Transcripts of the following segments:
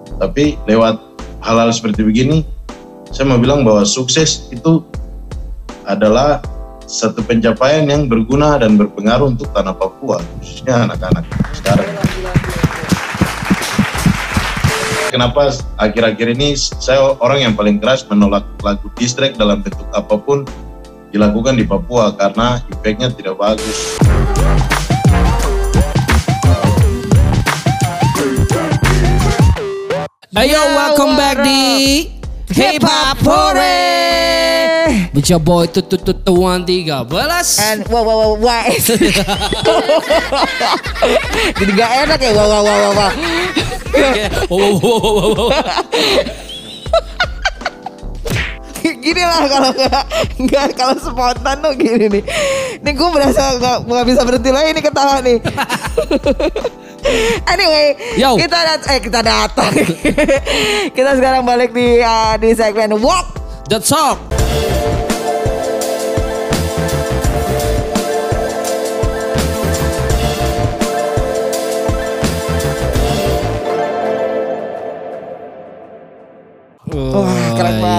Tapi lewat hal-hal seperti begini, saya mau bilang bahwa sukses itu adalah satu pencapaian yang berguna dan berpengaruh untuk tanah Papua, khususnya anak-anak sekarang. Kenapa akhir-akhir ini saya orang yang paling keras menolak lagu distrek dalam bentuk apa pun dilakukan di Papua karena impactnya tidak bagus. Ayo, welcome back di Hip Hop Hore. With your boy Tutut Tuan 13. And wah wah wah wah. Jadi gak enak ya wah wah. wah. Wow, wow, wow, wow, wow, wow. Gini lah kalau nggak nggak kalau spontan tuh gini nih. Nih gue berasa nggak nggak bisa berhenti lagi nih ketawa nih. anyway, Yo. kita dat eh kita datang. kita sekarang balik di uh, di segmen walk. The Talk.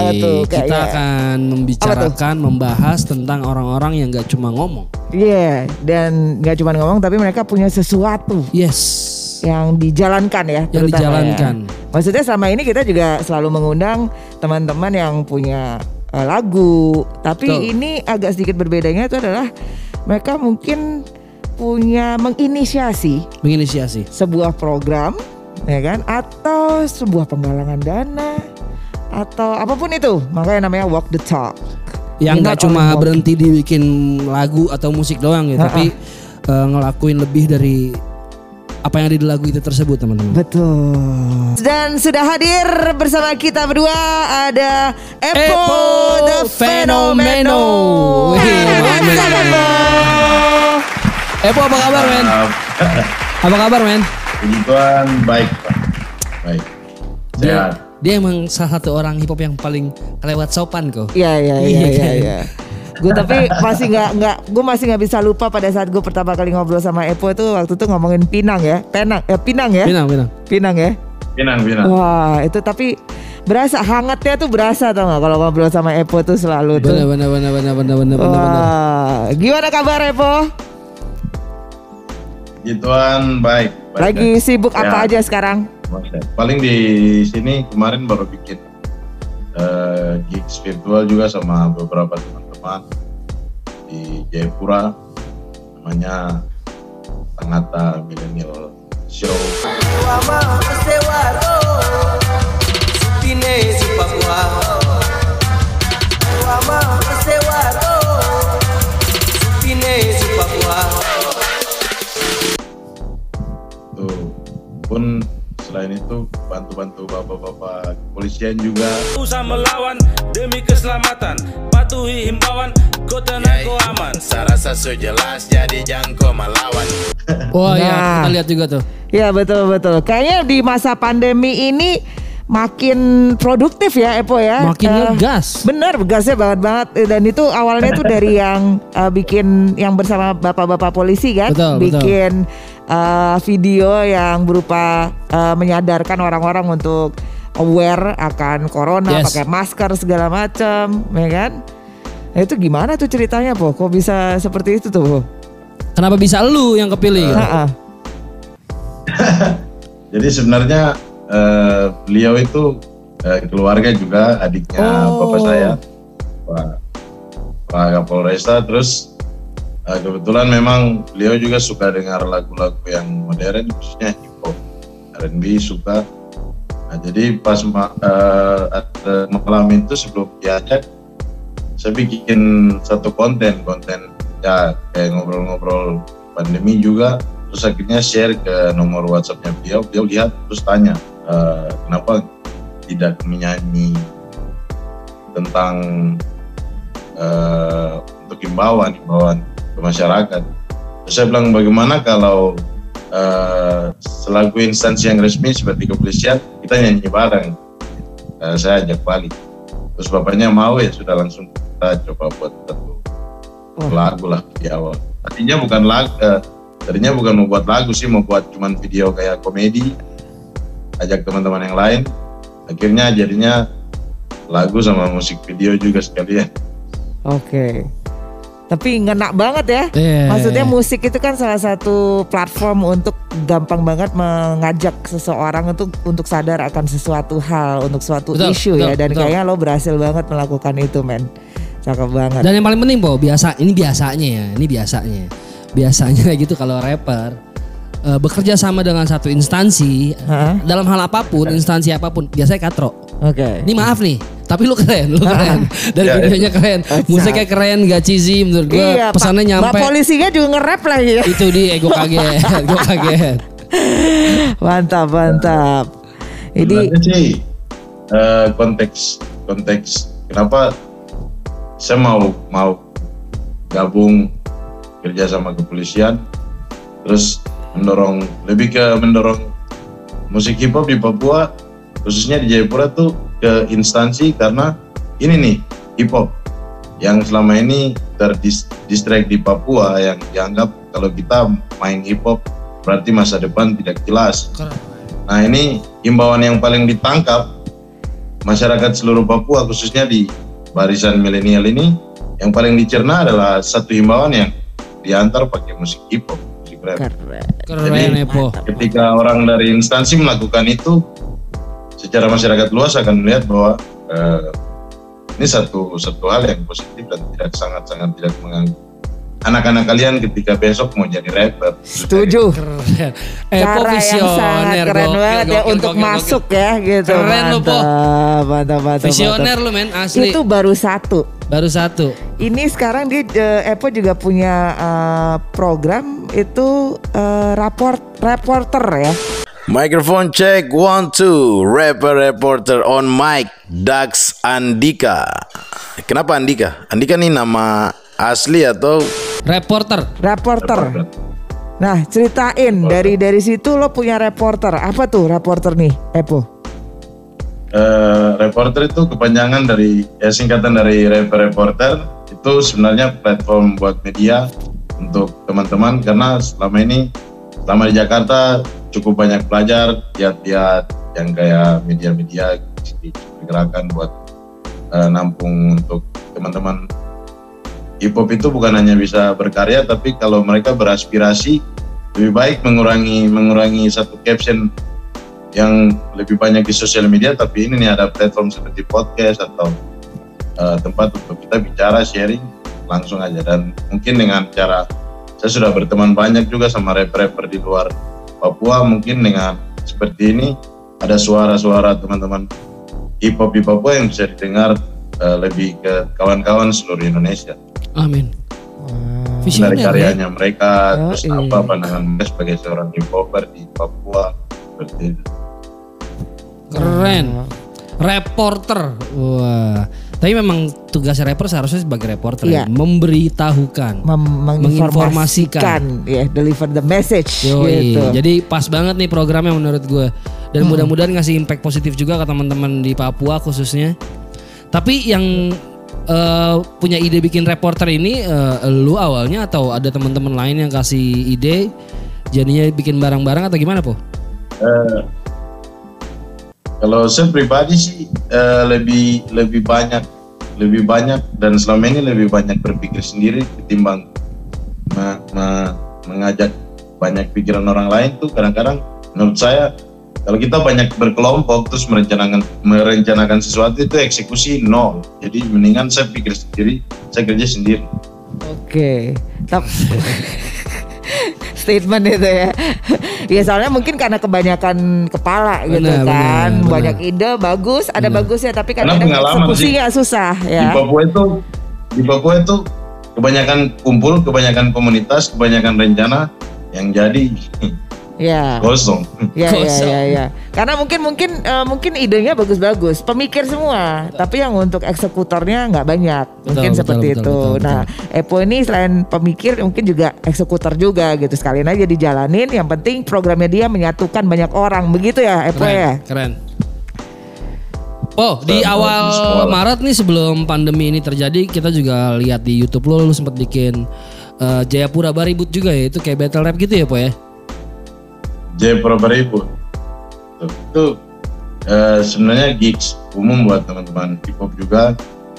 Banget tuh, Kita akan membicarakan, membahas tentang orang-orang yang gak cuma ngomong. Iya, dan nggak cuma ngomong tapi mereka punya sesuatu Yes. yang dijalankan ya. Yang ya. dijalankan. Maksudnya selama ini kita juga selalu mengundang teman-teman yang punya eh, lagu, tapi Betul. ini agak sedikit berbedanya itu adalah mereka mungkin punya menginisiasi Menginisiasi. sebuah program, ya kan, atau sebuah penggalangan dana atau apa pun itu, makanya namanya walk the talk. Yang nggak cuma berhenti dibikin lagu atau musik doang ya, Ha-ha. tapi eh, ngelakuin lebih dari apa yang ada di lagu itu tersebut, teman-teman. Betul. Dan sudah hadir bersama kita berdua ada Epo, Epo the Fenomeno. Fenomeno. Mana? Epo? Apa kabar, men? Uh, Apa kabar, men? puji Tuhan baik, Pak. Baik. Sehat. Dia, emang salah satu orang hip hop yang paling kelewat sopan kok. Iya iya iya Iya, iya. kan? iya. Gue tapi masih nggak nggak gue masih nggak bisa lupa pada saat gue pertama kali ngobrol sama Epo itu waktu itu ngomongin Pinang ya, Penang, eh, Pinang ya, Pinang, pinang. Pinang ya. Pinang, Pinang. Wah itu tapi berasa hangatnya tuh berasa tau nggak kalau ngobrol sama Epo tuh selalu tuh. Bener, bener, bener, bener, bener, bener, bener, bener. Wah, gimana kabar Epo? Puji Tuhan baik. baik Lagi sibuk apa sehat. aja sekarang? Paling di sini kemarin baru bikin eh, gigs virtual juga sama beberapa teman-teman di Jayapura namanya Tangata Millennial Show. Tuh pun selain itu bantu-bantu bapak-bapak kepolisian juga Usaha melawan demi keselamatan Patuhi himbauan kota nago aman Saya rasa so jelas jadi jangko melawan Wah iya, Nah. kita lihat juga tuh. Ya betul betul. Kayaknya di masa pandemi ini makin produktif ya Epo ya. Makin Eh, ngegas. Bener, gasnya banget banget. Dan itu awalnya tuh dari yang eh, bikin yang bersama bapak-bapak polisi kan, Betul, betul. Eh, video yang berupa eh, menyadarkan orang-orang untuk aware akan corona, Yes. pakai masker segala macam, ya kan? Nah, itu gimana tuh ceritanya, Po? Kok bisa seperti itu tuh, Po? Kenapa bisa lu yang kepilih? gitu? Ha-ha. Jadi sebenarnya eh, beliau itu eh, keluarga juga adiknya Oh. bapak saya, Pak Pak Kapolresta. Terus eh, kebetulan memang beliau juga suka dengar lagu-lagu yang modern, khususnya hip hop, R&B suka. Nah, jadi pas ma- ada malam itu sebelum diajak, saya bikin satu konten, konten ya kayak ngobrol-ngobrol pandemi juga. Terus akhirnya share ke nomor WhatsAppnya beliau beliau lihat terus tanya "Eh, kenapa tidak menyanyi tentang eh, untuk himbauan ke masyarakat saya bilang bagaimana kalau eh, selaku instansi yang resmi seperti kepolisian kita nyanyi bareng? Eh, saya ajak balik. Terus bapaknya mau ya sudah langsung kita coba buat satu Wah. lagu lah di awal. Tadinya bukan lagu eh, tadinya bukan mau buat lagu sih mau buat cuman video kayak komedi ajak teman-teman yang lain. Akhirnya jadinya lagu sama musik video juga sekalian. Oke. Tapi ngena banget ya. Iya. Maksudnya musik itu kan salah satu platform untuk gampang banget mengajak seseorang untuk untuk sadar akan sesuatu hal, untuk suatu Betul, isu ya. betul, Dan betul. kayaknya lo berhasil banget melakukan itu, men. Cakep banget. Dan yang paling penting po, biasa ini biasanya ya, ini biasanya. Biasanya gitu kalau rapper eh, bekerja sama dengan satu instansi Hah? dalam hal apa pun, instansi apa pun, biasanya katro. Oke. Ini maaf nih, tapi lu keren, lu keren. Dari Ya, ya. videonya keren, musiknya keren, gak cheesy menurut gua. Iya, Pak. pesannya Mbak nyampe. polisinya juga nge-rap lagi ya. Itu dia, gue kaget, gue kaget. Mantap, mantap. Jadi Sebenarnya sih eh, konteks konteks kenapa saya mau mau gabung kerja sama kepolisian terus mendorong lebih ke mendorong musik hip hop di Papua khususnya di Jayapura tuh ke instansi karena ini nih hip hop yang selama ini terdistract di Papua yang dianggap kalau kita main hip hop berarti masa depan tidak jelas. Nah ini himbauan yang paling ditangkap masyarakat seluruh Papua khususnya di barisan milenial ini yang paling dicerna adalah satu himbauan yang diantar pakai musik hip hop, musik rap. keren. Keren Jadi-. Ketika orang dari instansi melakukan itu, secara masyarakat luas akan melihat bahwa eh, ini satu satu hal yang positif dan tidak sangat sangat tidak mengganggu anak-anak kalian ketika besok mau jadi rapper. Setuju. Keren. Epo Cara yang sangat keren gokil, banget ya gokil, untuk gokil, masuk gokil. ya gitu. Keren lu, Po. mantap, mantap, Visioner mantap. lu men, asli. Itu baru satu. Baru satu. Ini sekarang dia eh, Epo juga punya eh, program itu eh, raport reporter ya. Microphone check one two Rapper reporter on mic Dax Andika Kenapa Andika? Andika nih nama asli atau Reporter. Reporter. Nah, ceritain dari dari situ lo punya reporter. Apa tuh reporter nih, Epo? Eh, reporter itu kepanjangan dari ya singkatan dari rapper reporter itu sebenarnya platform buat media untuk teman-teman karena selama ini selama di Jakarta cukup banyak pelajar lihat-lihat yang kayak media-media gerakan buat eh, nampung untuk teman-teman. Hip hop itu bukan hanya bisa berkarya tapi kalau mereka beraspirasi lebih baik mengurangi mengurangi satu caption yang lebih banyak di sosial media tapi ini nih ada platform seperti podcast atau eh, tempat untuk kita bicara sharing langsung aja. Dan mungkin dengan cara saya sudah berteman banyak juga sama rapper-rapper di luar Papua mungkin dengan seperti ini ada suara-suara teman-teman hip hop di Papua yang bisa didengar eh, lebih ke kawan-kawan seluruh Indonesia Amin. dari Visioner ya. karyanya mereka Oh, terus iya. apa pandangan mereka sebagai seorang hip hopper di Papua seperti itu. Keren. Reporter. Wah. Tapi memang tugas rapper seharusnya sebagai reporter Iya. ya, memberitahukan. Mem- menginformasikan ya deliver the message Yoi. gitu. Jadi pas banget nih programnya menurut gue. Dan mudah-mudahan ngasih impact positif juga ke teman-teman di Papua khususnya. Tapi yang eh, punya ide bikin reporter ini eh, lu awalnya atau ada teman-teman lain yang kasih ide jadinya bikin barang-barang atau gimana po? Eh, kalau saya pribadi sih eh, lebih lebih banyak lebih banyak dan selama ini lebih banyak berpikir sendiri ketimbang me- me- mengajak banyak pikiran orang lain tuh kadang-kadang menurut saya kalau kita banyak berkelompok terus merencanakan merencanakan sesuatu itu eksekusi nol jadi mendingan saya pikir sendiri saya kerja sendiri Oke. Tap- Statement itu ya. ya soalnya mungkin karena kebanyakan kepala gitu Benar, kan. benar, Banyak ide bagus, ada bagusnya tapi Karena kadang-kadang eksekusinya susah di ya. Papua itu di Papua itu kebanyakan kumpul kebanyakan komunitas kebanyakan rencana yang jadi Ya. kosong Ya, ya, Kosong. ya, ya. Karena mungkin mungkin eh, mungkin idenya bagus-bagus, pemikir semua, tapi yang untuk eksekutornya nggak banyak. Mungkin Betul, seperti betul, itu. betul, betul, nah, Epo ini selain pemikir mungkin juga eksekutor juga gitu. Sekalian aja dijalanin. Yang penting programnya dia menyatukan banyak orang, begitu ya, Epo Keren, ya. keren. Oh, di awal. Maret nih sebelum pandemi ini terjadi, kita juga lihat di YouTube lo, lu sempat bikin eh, Jayapura Baribut juga ya, itu kayak battle rap gitu ya, Po ya? Jayapura Baribu betul. Itu eh, sebenarnya gigs umum buat teman-teman hip hop juga.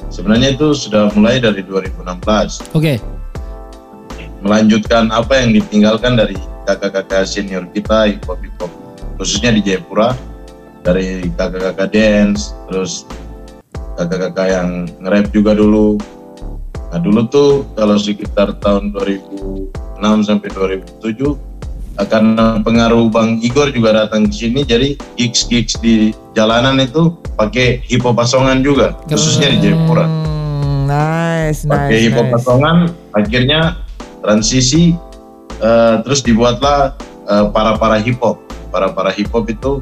Sebenarnya itu sudah mulai dari 2016. Oke. Melanjutkan apa yang ditinggalkan dari kakak-kakak senior kita hip hop hip hop khususnya di Jayapura dari kakak-kakak dance terus kakak-kakak yang nge-rap juga dulu. Nah dulu tuh kalau sekitar tahun 2006 sampai 2007 karena pengaruh Bang Igor juga datang ke sini jadi gigs-gigs di jalanan itu pakai hip hop pasongan juga khususnya di Jayapura. Hmm, nice, pakai nice, hip hop nice. pasongan akhirnya transisi eh, terus dibuatlah eh, para-para hip hop. Para-para hip hop itu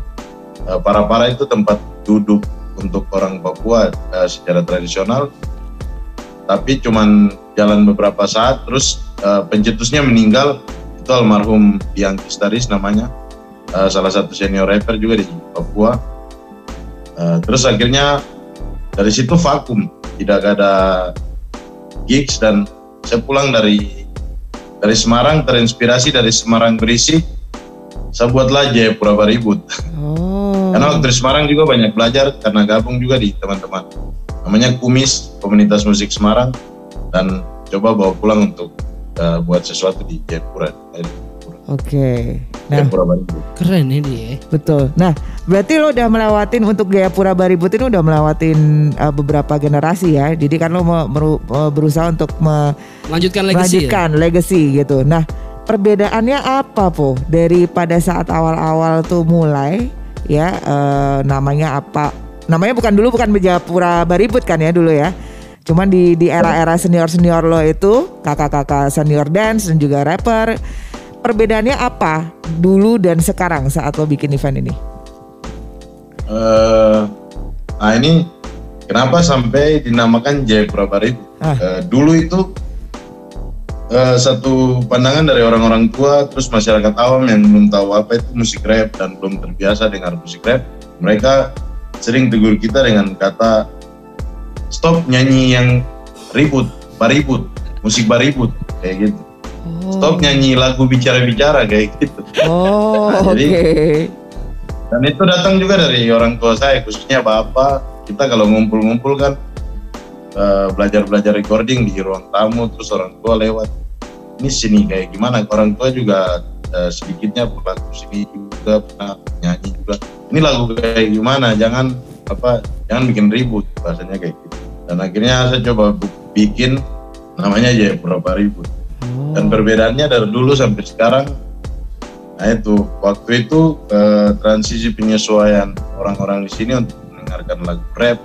eh, para-para itu tempat duduk untuk orang Papua eh, secara tradisional. Tapi cuman jalan beberapa saat terus eh, pencetusnya meninggal itu almarhum Diang Kistaris namanya. Eh, salah satu senior rapper juga di Papua. Eh, terus akhirnya dari situ vakum. Tidak ada gigs dan saya pulang dari dari Semarang terinspirasi dari Semarang berisik saya buatlah Jayapura Baribut Oh. karena waktu di Semarang juga banyak belajar karena gabung juga di teman-teman. Namanya Kumis komunitas musik Semarang. Dan coba bawa pulang untuk uh, buat sesuatu di Jayapura Oke. Nah, Jayapura Baribut Keren ya dia. betul. Nah, berarti lo udah melewatin untuk Jayapura Baribut ini udah melewatin uh, beberapa generasi ya. Jadi kan lo mau meru- uh, berusaha untuk me- Melanjutkan legacy ya? melanjutkan legacy gitu. Nah, perbedaannya apa po dari pada saat awal-awal tuh mulai ya eh, namanya apa? Namanya bukan dulu bukan Jayapura Baribut kan ya dulu ya. Cuman di di era-era senior-senior lo itu kakak-kakak senior dance dan juga rapper. Perbedaannya apa dulu dan sekarang saat lo bikin event ini? Eh, nah ini kenapa sampai dinamakan Jayapura Baribut Ah. Eh, dulu itu eh, satu pandangan dari orang-orang tua terus masyarakat awam yang belum tahu apa itu musik rap dan belum terbiasa dengar musik rap mereka sering tegur kita dengan kata stop nyanyi yang ribut baribut musik baribut kayak gitu. Stop nyanyi lagu bicara-bicara kayak gitu. Oh, Nah, oke. jadi- dan itu datang juga dari orang tua saya khususnya bapak. Kita kalau ngumpul-ngumpul kan eh, belajar-belajar recording di ruang tamu terus orang tua lewat. Ini sini kayak gimana? Orang tua juga eh, sedikitnya pelaku sini juga pernah nyanyi juga. Ini lagu kayak gimana? Jangan apa jangan bikin ribut bahasanya kayak gitu dan akhirnya saya coba bikin namanya Jayapura Ribut dan perbedaannya dari dulu sampai sekarang nah itu waktu itu eh, transisi penyesuaian orang-orang di sini untuk mendengarkan lagu rap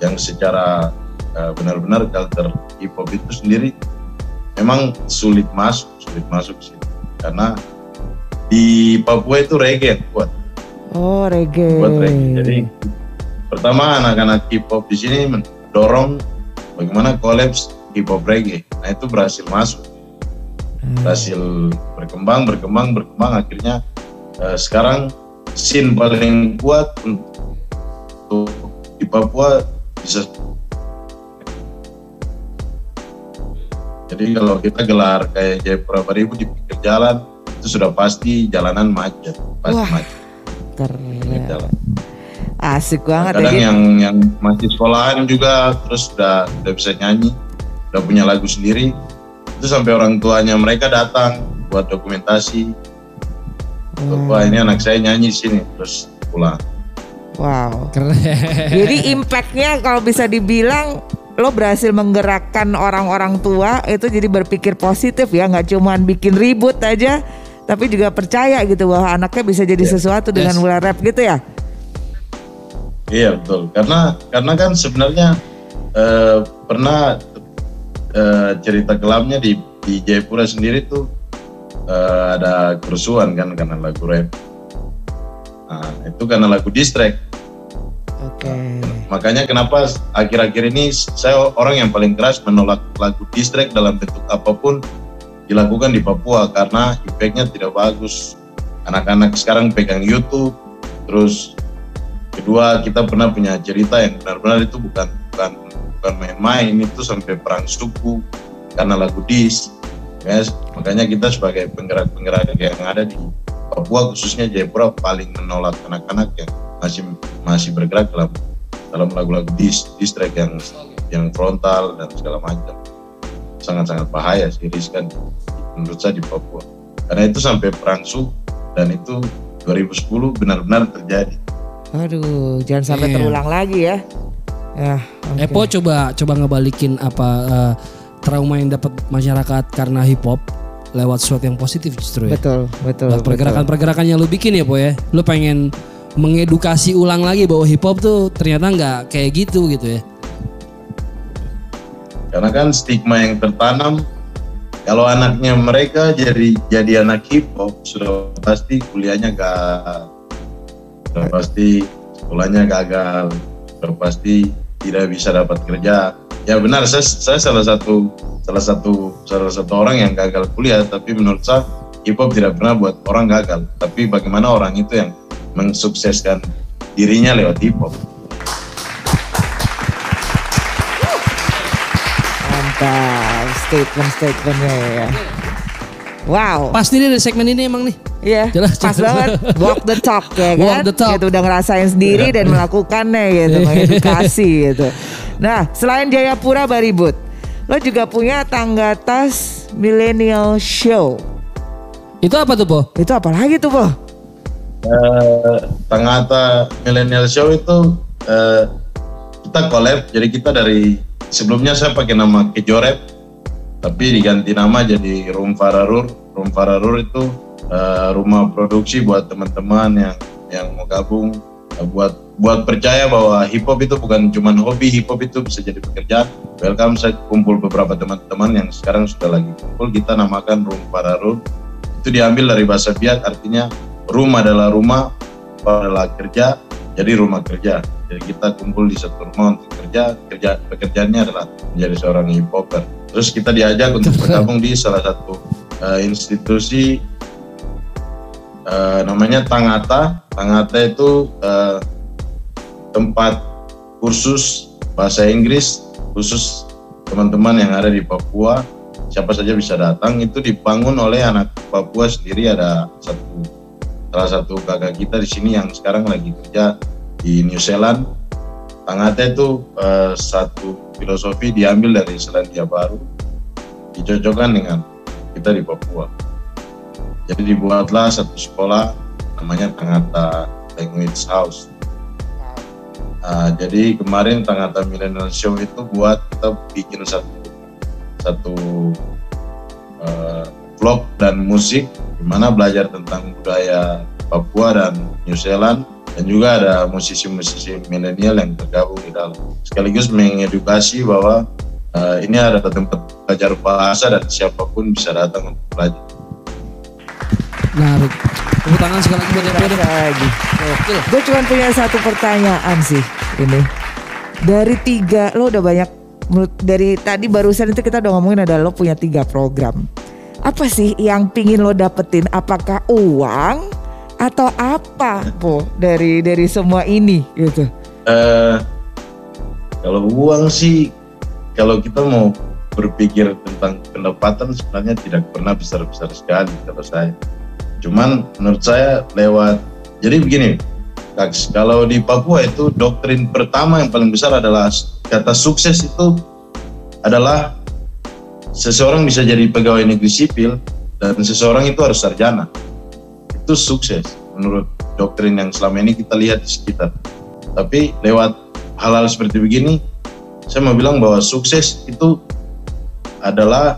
yang secara eh, benar-benar culture hip hop itu sendiri memang sulit masuk sulit masuk sih karena di Papua itu reggae yang kuat Oh, reggae. buat reggae. Jadi pertama anak-anak hip hop di sini mendorong bagaimana kolaps hip hop reggae. Nah itu berhasil masuk, berhasil berkembang, berkembang, berkembang. Akhirnya eh, sekarang scene paling kuat untuk di Papua bisa. Jadi kalau kita gelar kayak Jayapura Baribu di pinggir jalan itu sudah pasti jalanan macet, pasti Wah. macet. Keren. jalan. Asik banget kadang ya. yang yang masih sekolahan juga terus udah udah bisa nyanyi udah punya lagu sendiri itu sampai orang tuanya mereka datang buat dokumentasi wah ini anak saya nyanyi di sini terus pulang Wow. Keren. Jadi impactnya kalau bisa dibilang lo berhasil menggerakkan orang-orang tua itu jadi berpikir positif ya nggak cuman bikin ribut aja tapi juga percaya gitu bahwa anaknya bisa jadi sesuatu dengan Yes. mulai rap gitu ya iya betul. Karena karena kan sebenarnya eh, pernah eh, cerita kelamnya di di Jayapura sendiri tuh eh, ada kerusuhan kan karena lagu rap. Nah itu karena lagu distrack oke. Makanya kenapa akhir-akhir ini saya orang yang paling keras menolak lagu distrack dalam bentuk apa pun dilakukan di Papua karena impactnya tidak bagus. Anak-anak sekarang pegang YouTube, terus kedua kita pernah punya cerita yang benar-benar itu bukan bukan bukan main-main itu sampai perang suku karena lagu dis. Ya, makanya kita sebagai penggerak-penggerak yang ada di Papua khususnya Jayapura paling menolak anak-anak yang masih masih bergerak dalam dalam lagu-lagu dis distrack yang yang frontal dan segala macam. Sangat-sangat bahaya sih riskan menurut saya di Papua. Karena itu sampai perang suku dan itu 2010 benar-benar terjadi Aduh, jangan sampai Iya. terulang lagi ya. Ya, oke. Epo coba coba ngebalikin apa eh, trauma yang dapat masyarakat karena hip hop lewat sesuatu yang positif justru ya. Betul, betul. Lewat betul. pergerakan-pergerakan yang lu bikin ya po ya. Lu pengen mengedukasi ulang lagi bahwa hip hop tuh ternyata nggak kayak gitu gitu ya. karena kan stigma yang tertanam kalau anaknya mereka jadi jadi anak hip hop sudah pasti kuliahnya gak sudah pasti sekolahnya gagal sudah pasti tidak bisa dapat kerja ya benar saya, saya salah satu salah satu salah satu orang yang gagal kuliah tapi menurut saya hip hop tidak pernah buat orang gagal tapi bagaimana orang itu yang mensukseskan dirinya lewat hip hop Mantap, statement-statementnya ya. Wow. Pasti nih dari segmen ini emang nih. Iya, Jelas, pas jelas. banget. Walk the talk ya kan. Walk the talk. Gitu udah ngerasain sendiri dan melakukannya gitu, mengedukasi gitu. Nah, selain Jayapura Baribut, lo juga punya tangga tas Millennial Show. Itu apa tuh po? Itu apa lagi tuh, Po? eh Tangata Millennial Show itu eh, kita collab jadi kita dari sebelumnya saya pakai nama Kejorep tapi diganti nama jadi Room Fararur Room Fararur itu eh, rumah produksi buat teman-teman yang yang mau gabung. Eh, buat buat percaya bahwa hip hop itu bukan cuma hobi hip hop itu bisa jadi pekerjaan welcome saya kumpul beberapa teman-teman yang sekarang sudah lagi kumpul. Kita namakan Room Fararur itu diambil dari bahasa Biak artinya rumah adalah rumah adalah kerja jadi rumah kerja. Jadi kita kumpul di satu rumah untuk kerja kerja pekerjaannya adalah menjadi seorang hip hopper. Terus kita diajak untuk bergabung di salah satu eh, institusi eh, namanya Tangata. Tangata itu eh, tempat kursus bahasa Inggris khusus teman-teman yang ada di Papua. Siapa saja bisa datang. Itu dibangun oleh anak Papua sendiri. Ada satu salah satu kakak kita di sini yang sekarang lagi kerja di New Zealand. Tangata itu eh, satu filosofi diambil dari Selandia Baru dicocokkan dengan kita di Papua jadi dibuatlah satu sekolah namanya Tangata Language House. Ah, jadi kemarin Tangata Millennial Show itu buat kita bikin satu satu eh, vlog dan musik di mana belajar tentang budaya Papua dan New Zealand. Dan juga ada musisi-musisi milenial yang tergabung di dalam. Sekaligus mengedukasi bahwa eh, ini ada tempat belajar bahasa dan siapa pun bisa datang untuk belajar. Menarik. Tepuk tangan sekali lagi buat Epo deh. lagi. Gokil. Gue cuma punya satu pertanyaan sih ini. Dari tiga, lo udah banyak menurut dari tadi barusan itu kita udah ngomongin ada lo punya tiga program. Apa sih yang pingin lo dapetin? Apakah uang atau apa, po dari dari semua ini gitu? Eh, kalau uang sih, kalau kita mau berpikir tentang pendapatan sebenarnya tidak pernah besar-besar sekali kalau saya. Cuman menurut saya lewat, jadi begini, kalau di Papua itu doktrin pertama yang paling besar adalah kata sukses itu adalah seseorang bisa jadi pegawai negeri sipil dan seseorang itu harus sarjana. Itu sukses menurut doktrin yang selama ini kita lihat di sekitar. Tapi lewat hal-hal seperti begini, saya mau bilang bahwa sukses itu adalah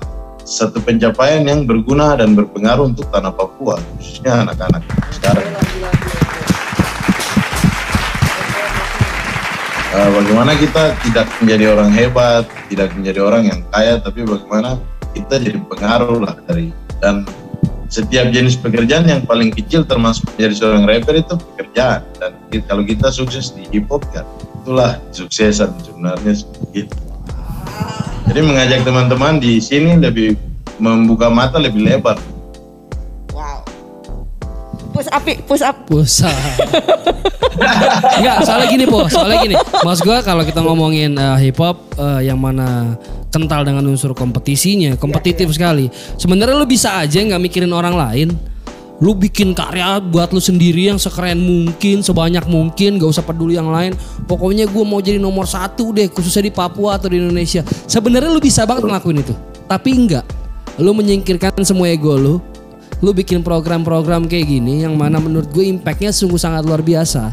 satu pencapaian yang berguna dan berpengaruh untuk tanah Papua, khususnya anak-anak sekarang. Eh, bagaimana kita tidak menjadi orang hebat, tidak menjadi orang yang kaya, tapi bagaimana kita jadi pengaruh lah dari dan setiap jenis pekerjaan yang paling kecil termasuk menjadi seorang rapper itu pekerjaan dan kalau kita sukses di hip hop kan itulah suksesan sebenarnya seperti itu. Jadi mengajak teman-teman di sini lebih membuka mata lebih lebar. Wow. Push up, push up. Busa. Enggak, soalnya gini po, soalnya gini. Mas gua kalau kita ngomongin eh, hip hop eh, yang mana kental dengan unsur kompetisinya, kompetitif sekali. Sebenarnya lu bisa aja nggak mikirin orang lain. Lu bikin karya buat lu sendiri yang sekeren mungkin, sebanyak mungkin, gak usah peduli yang lain. Pokoknya gue mau jadi nomor satu deh, khususnya di Papua atau di Indonesia. Sebenarnya lu bisa banget ngelakuin itu, tapi enggak. Lu menyingkirkan semua ego lu. Lu bikin program-program kayak gini yang mana menurut gue impactnya sungguh sangat luar biasa.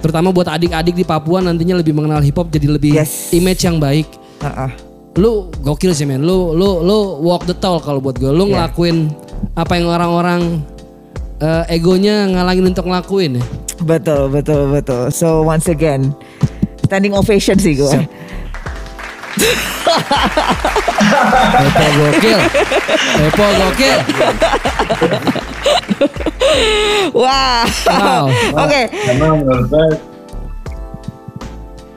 Terutama buat adik-adik di Papua nantinya lebih mengenal hip hop jadi lebih Yes. image yang baik Ah, ah. lu gokil sih men lu lu lu walk the talk kalau buat gue lu Iya. ngelakuin apa yang orang-orang eh, egonya ngalangin untuk ngelakuin ya Betul, betul, betul. So once again, standing ovation sih gue. Epo gokil Epo gokil Wah. Wow. Oke. Karena menurut saya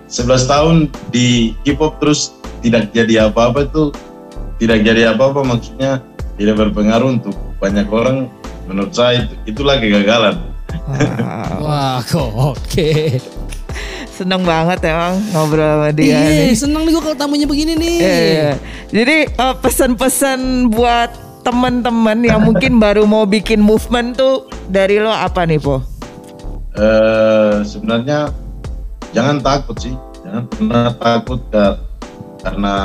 11 tahun di hip hop terus tidak jadi apa-apa itu tidak jadi apa-apa maksudnya tidak berpengaruh untuk banyak orang menurut saya itu, itulah kegagalan. wah oke Seneng banget emang ngobrol sama dia. iya nih. seneng nih gue kalau tamunya begini nih Iya, iya. Jadi eh, pesan-pesan buat teman-teman yang mungkin baru mau bikin movement tuh dari lo apa nih po? Eh, sebenarnya jangan takut sih, jangan pernah takut Kak. karena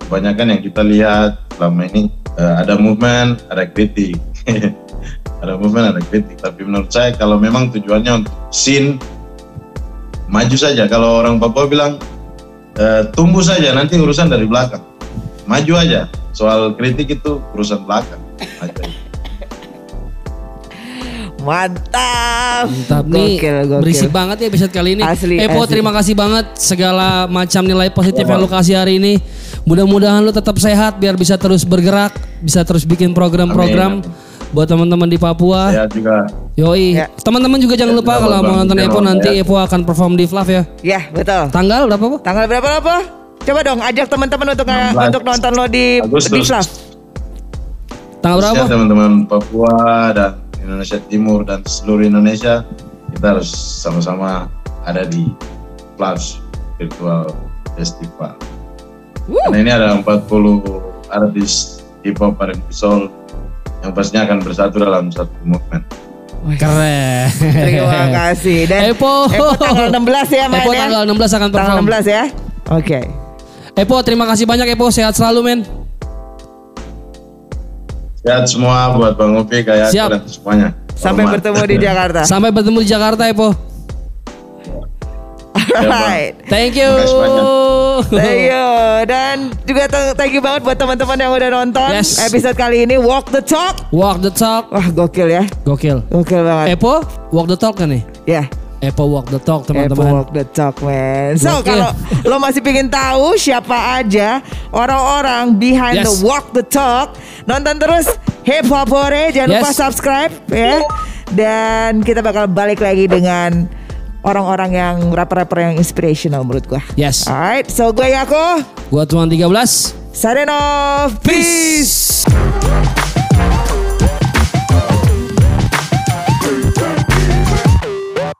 kebanyakan yang kita lihat selama ini eh, ada movement, ada kritik, ada movement, ada kritik. Tapi menurut saya kalau memang tujuannya untuk scene maju saja. Kalau orang Papua bilang eh, tumbuh saja, nanti urusan dari belakang. Maju aja. Soal kritik itu urusan belakang. Maju aja. Mantap. Mantap nih Gokil, gokil. berisik banget ya episode kali ini. Asli, Epo asli. terima kasih banget segala macam nilai positif yang lu kasih hari ini. Mudah-mudahan lu tetap sehat biar bisa terus bergerak, bisa terus bikin program-program Amin, buat teman-teman di Papua. Saya juga Yoi. Ya. Teman-teman juga jangan lupa Ya, kalau mau nonton Ya, Epo nanti Ya. Epo akan perform di Flav ya. Ya betul. Tanggal berapa, Po? Tanggal berapa po? Coba dong ajak teman-teman untuk 16 untuk nonton lo di Agustus. di Flav. Tanggal berapa? Teman-teman Papua dan Indonesia Timur dan seluruh Indonesia kita harus sama-sama ada di Flash Virtual Festival. Karena ini ada 40 artis hip hop R&B soul yang pastinya akan bersatu dalam satu movement. Keren. Terima kasih. Dan Epo. tanggal 16 ya Epo ya? tanggal 16 akan Tanggal perform. 16 ya. Oke. Epo terima kasih banyak Epo, sehat selalu men. Sehat semua buat Bang Opi, kayak Siap. dan semuanya. Sampai Hormat. bertemu di Jakarta. Sampai bertemu di Jakarta Epo. Alright. Thank you. Thank you Dan juga th- thank you banget buat teman-teman yang udah nonton Yes. episode kali ini Walk the Talk. Walk the talk. Wah gokil ya, Gokil. gokil banget. Epo, walk the talk kan nih? Ya, Epo walk the talk Apple teman-teman. Walk the Talk man. So Gokil. kalau lo masih pengen tahu siapa aja orang-orang behind Yes. the Walk the Talk, nonton terus Hip Hop Hore. Jangan Yes. lupa subscribe ya. Dan kita bakal balik lagi dengan orang-orang yang rapper-rapper yang inspirational menurut gua. Yes. Alright, so gue Yako, Gua tuan 13. signing off. Peace.